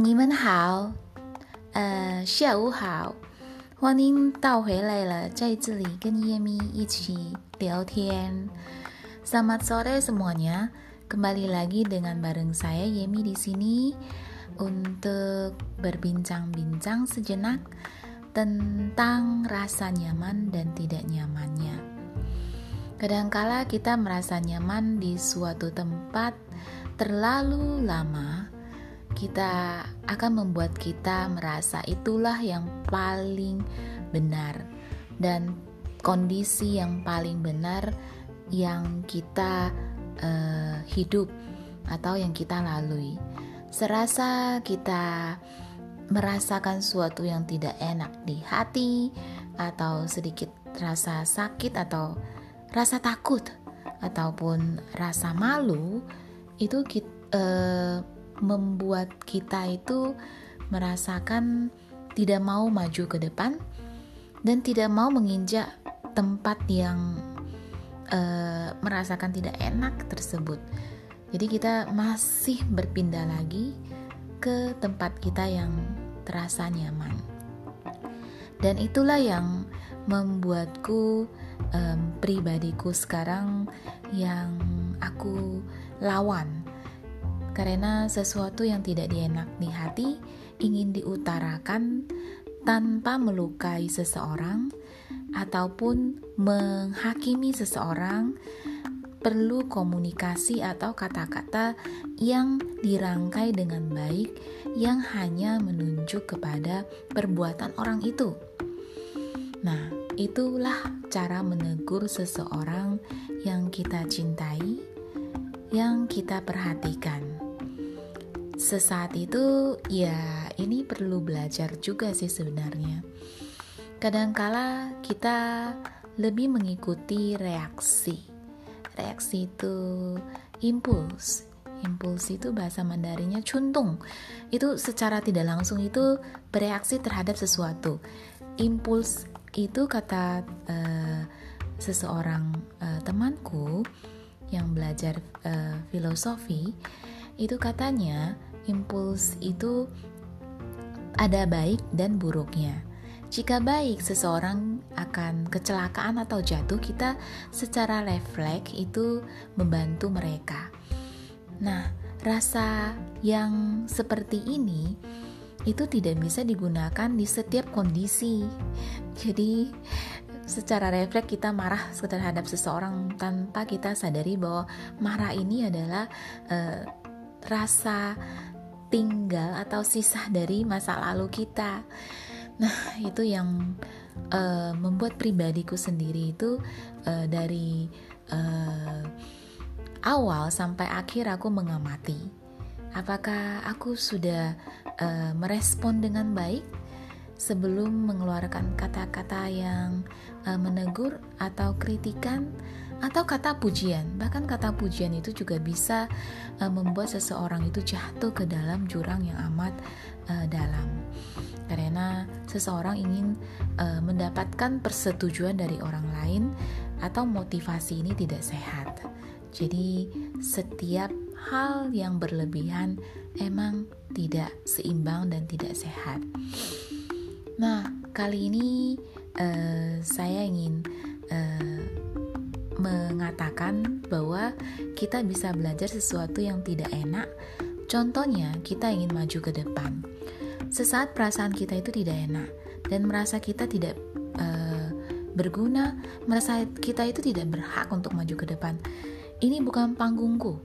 你们好，呃，下午好，欢迎到回来了，在这里跟叶咪一起聊天。Selamat sore semuanya, kembali lagi dengan bareng saya Yemi di sini untuk berbincang-bincang sejenak tentang rasa nyaman dan tidak nyamannya. Kadangkala kita merasa nyaman di suatu tempat terlalu lama kita akan membuat kita merasa itulah yang paling benar dan kondisi yang paling benar yang kita uh, hidup atau yang kita lalui. Serasa kita merasakan suatu yang tidak enak di hati atau sedikit rasa sakit atau rasa takut ataupun rasa malu itu kita, uh, eh, membuat kita itu merasakan tidak mau maju ke depan dan tidak mau menginjak tempat yang uh, merasakan tidak enak tersebut. Jadi kita masih berpindah lagi ke tempat kita yang terasa nyaman. Dan itulah yang membuatku um, pribadiku sekarang yang aku lawan karena sesuatu yang tidak dienak di hati ingin diutarakan tanpa melukai seseorang ataupun menghakimi seseorang perlu komunikasi atau kata-kata yang dirangkai dengan baik yang hanya menunjuk kepada perbuatan orang itu. Nah, itulah cara menegur seseorang yang kita cintai, yang kita perhatikan sesaat itu ya ini perlu belajar juga sih sebenarnya. Kadangkala kita lebih mengikuti reaksi. Reaksi itu impuls. Impuls itu bahasa Mandarinnya cuntung. Itu secara tidak langsung itu bereaksi terhadap sesuatu. Impuls itu kata uh, seseorang uh, temanku yang belajar uh, filosofi itu katanya impuls itu ada baik dan buruknya. Jika baik, seseorang akan kecelakaan atau jatuh, kita secara refleks itu membantu mereka. Nah, rasa yang seperti ini itu tidak bisa digunakan di setiap kondisi. Jadi, secara refleks kita marah terhadap seseorang tanpa kita sadari bahwa marah ini adalah uh, rasa tinggal atau sisa dari masa lalu kita. Nah, itu yang uh, membuat pribadiku sendiri itu uh, dari uh, awal sampai akhir aku mengamati apakah aku sudah uh, merespon dengan baik sebelum mengeluarkan kata-kata yang uh, menegur atau kritikan atau kata pujian. Bahkan kata pujian itu juga bisa uh, membuat seseorang itu jatuh ke dalam jurang yang amat uh, dalam. Karena seseorang ingin uh, mendapatkan persetujuan dari orang lain atau motivasi ini tidak sehat. Jadi setiap hal yang berlebihan emang tidak seimbang dan tidak sehat. Nah, kali ini uh, saya ingin mengatakan bahwa kita bisa belajar sesuatu yang tidak enak. Contohnya, kita ingin maju ke depan. Sesaat perasaan kita itu tidak enak dan merasa kita tidak uh, berguna, merasa kita itu tidak berhak untuk maju ke depan. Ini bukan panggungku.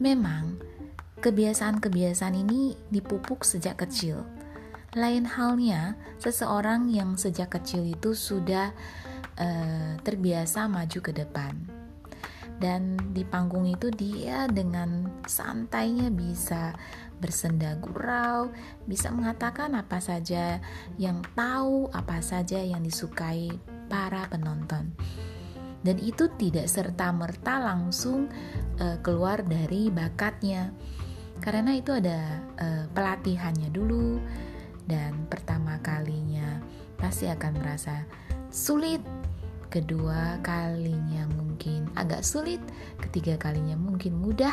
Memang kebiasaan-kebiasaan ini dipupuk sejak kecil. Lain halnya, seseorang yang sejak kecil itu sudah uh, terbiasa maju ke depan dan di panggung itu dia dengan santainya bisa bersenda gurau, bisa mengatakan apa saja yang tahu, apa saja yang disukai para penonton. Dan itu tidak serta-merta langsung uh, keluar dari bakatnya. Karena itu ada uh, pelatihannya dulu dan pertama kalinya pasti akan merasa sulit kedua kalinya mungkin agak sulit, ketiga kalinya mungkin mudah,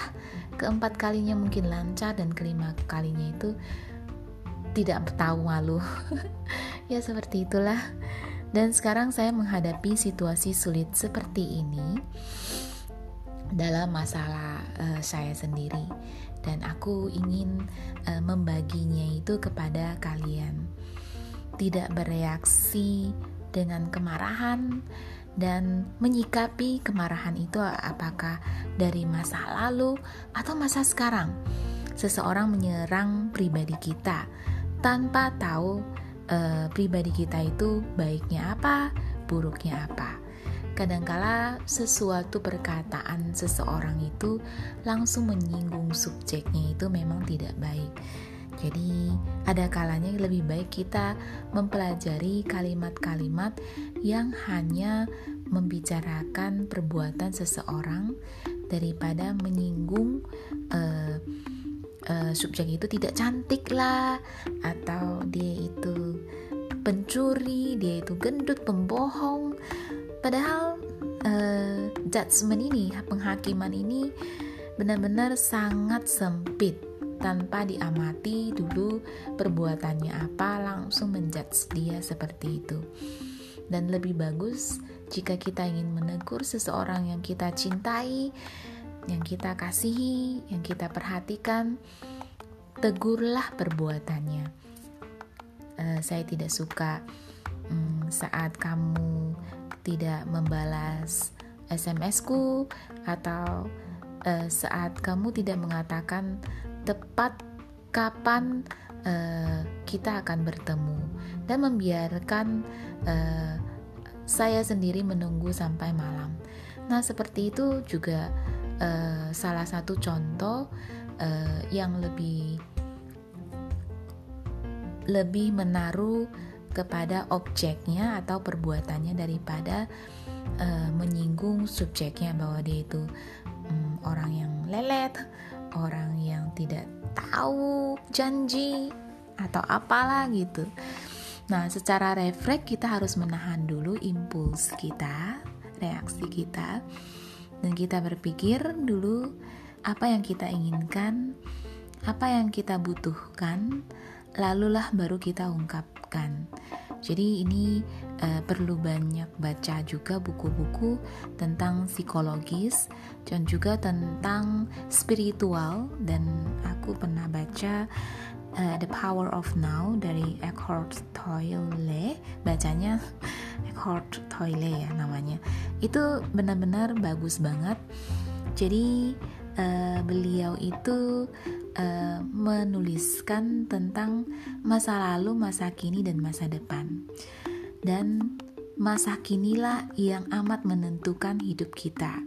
keempat kalinya mungkin lancar, dan kelima kalinya itu tidak tahu malu. ya seperti itulah. Dan sekarang saya menghadapi situasi sulit seperti ini dalam masalah uh, saya sendiri dan aku ingin uh, membaginya itu kepada kalian. Tidak bereaksi dengan kemarahan dan menyikapi kemarahan itu apakah dari masa lalu atau masa sekarang. Seseorang menyerang pribadi kita tanpa tahu uh, pribadi kita itu baiknya apa, buruknya apa. Kadangkala sesuatu perkataan seseorang itu langsung menyinggung subjeknya itu memang tidak baik. Jadi, ada kalanya lebih baik kita mempelajari kalimat-kalimat yang hanya membicarakan perbuatan seseorang daripada menyinggung uh, uh, subjek itu tidak cantik lah, atau dia itu pencuri, dia itu gendut, pembohong. Padahal uh, judgement ini, penghakiman ini benar-benar sangat sempit tanpa diamati dulu perbuatannya apa langsung menjudge dia seperti itu. Dan lebih bagus jika kita ingin menegur seseorang yang kita cintai yang kita kasihi yang kita perhatikan tegurlah perbuatannya. Uh, saya tidak suka um, saat kamu tidak membalas SMS-ku atau uh, saat kamu tidak mengatakan tepat kapan uh, kita akan bertemu dan membiarkan uh, saya sendiri menunggu sampai malam. Nah, seperti itu juga uh, salah satu contoh uh, yang lebih lebih menaruh kepada objeknya atau perbuatannya daripada uh, menyinggung subjeknya bahwa dia itu orang yang lelet orang yang tidak tahu janji atau apalah gitu. Nah, secara refleks kita harus menahan dulu impuls kita, reaksi kita, dan kita berpikir dulu apa yang kita inginkan, apa yang kita butuhkan, lalulah baru kita ungkapkan. Jadi ini uh, perlu banyak baca juga buku-buku tentang psikologis dan juga tentang spiritual. Dan aku pernah baca uh, The Power of Now dari Eckhart Tolle. Bacanya Eckhart Tolle ya namanya. Itu benar-benar bagus banget. Jadi uh, beliau itu menuliskan tentang masa lalu, masa kini, dan masa depan. Dan masa kinilah yang amat menentukan hidup kita.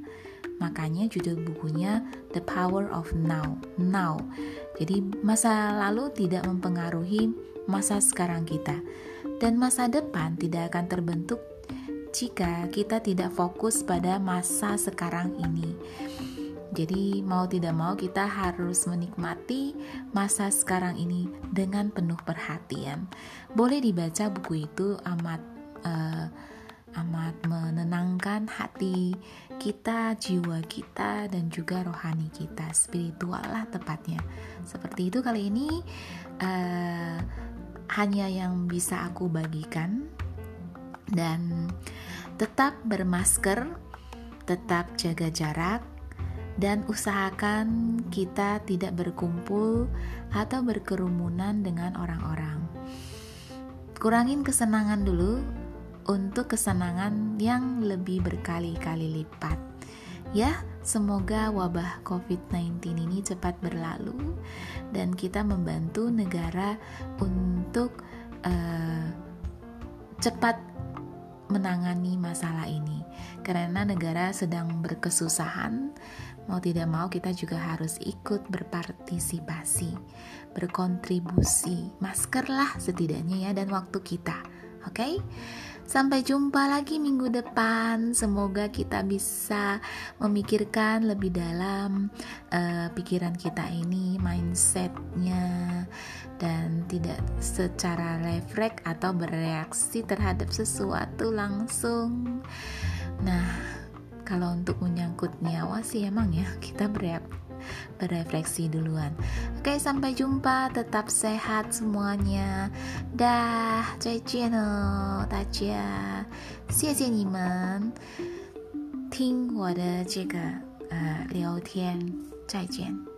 Makanya judul bukunya The Power of Now. Now. Jadi masa lalu tidak mempengaruhi masa sekarang kita. Dan masa depan tidak akan terbentuk jika kita tidak fokus pada masa sekarang ini. Jadi, mau tidak mau, kita harus menikmati masa sekarang ini dengan penuh perhatian. Boleh dibaca buku itu, amat uh, amat menenangkan hati kita, jiwa kita, dan juga rohani kita, spiritual lah tepatnya. Seperti itu kali ini uh, hanya yang bisa aku bagikan dan tetap bermasker, tetap jaga jarak, dan usahakan kita tidak berkumpul atau berkerumunan dengan orang-orang. Kurangin kesenangan dulu untuk kesenangan yang lebih berkali-kali lipat. Ya, semoga wabah COVID-19 ini cepat berlalu dan kita membantu negara untuk uh, cepat menangani masalah ini karena negara sedang berkesusahan Mau tidak mau kita juga harus ikut berpartisipasi, berkontribusi. Masker lah setidaknya ya dan waktu kita. Oke? Okay? Sampai jumpa lagi minggu depan. Semoga kita bisa memikirkan lebih dalam uh, pikiran kita ini, mindsetnya, dan tidak secara refleks atau bereaksi terhadap sesuatu langsung. Nah, kalau untuk menyangkut nyawa sih emang ya kita bereak berefleksi duluan. Oke, sampai jumpa. Tetap sehat semuanya. Dah, 再见哦，大家，谢谢你们听我的这个呃聊天，再见。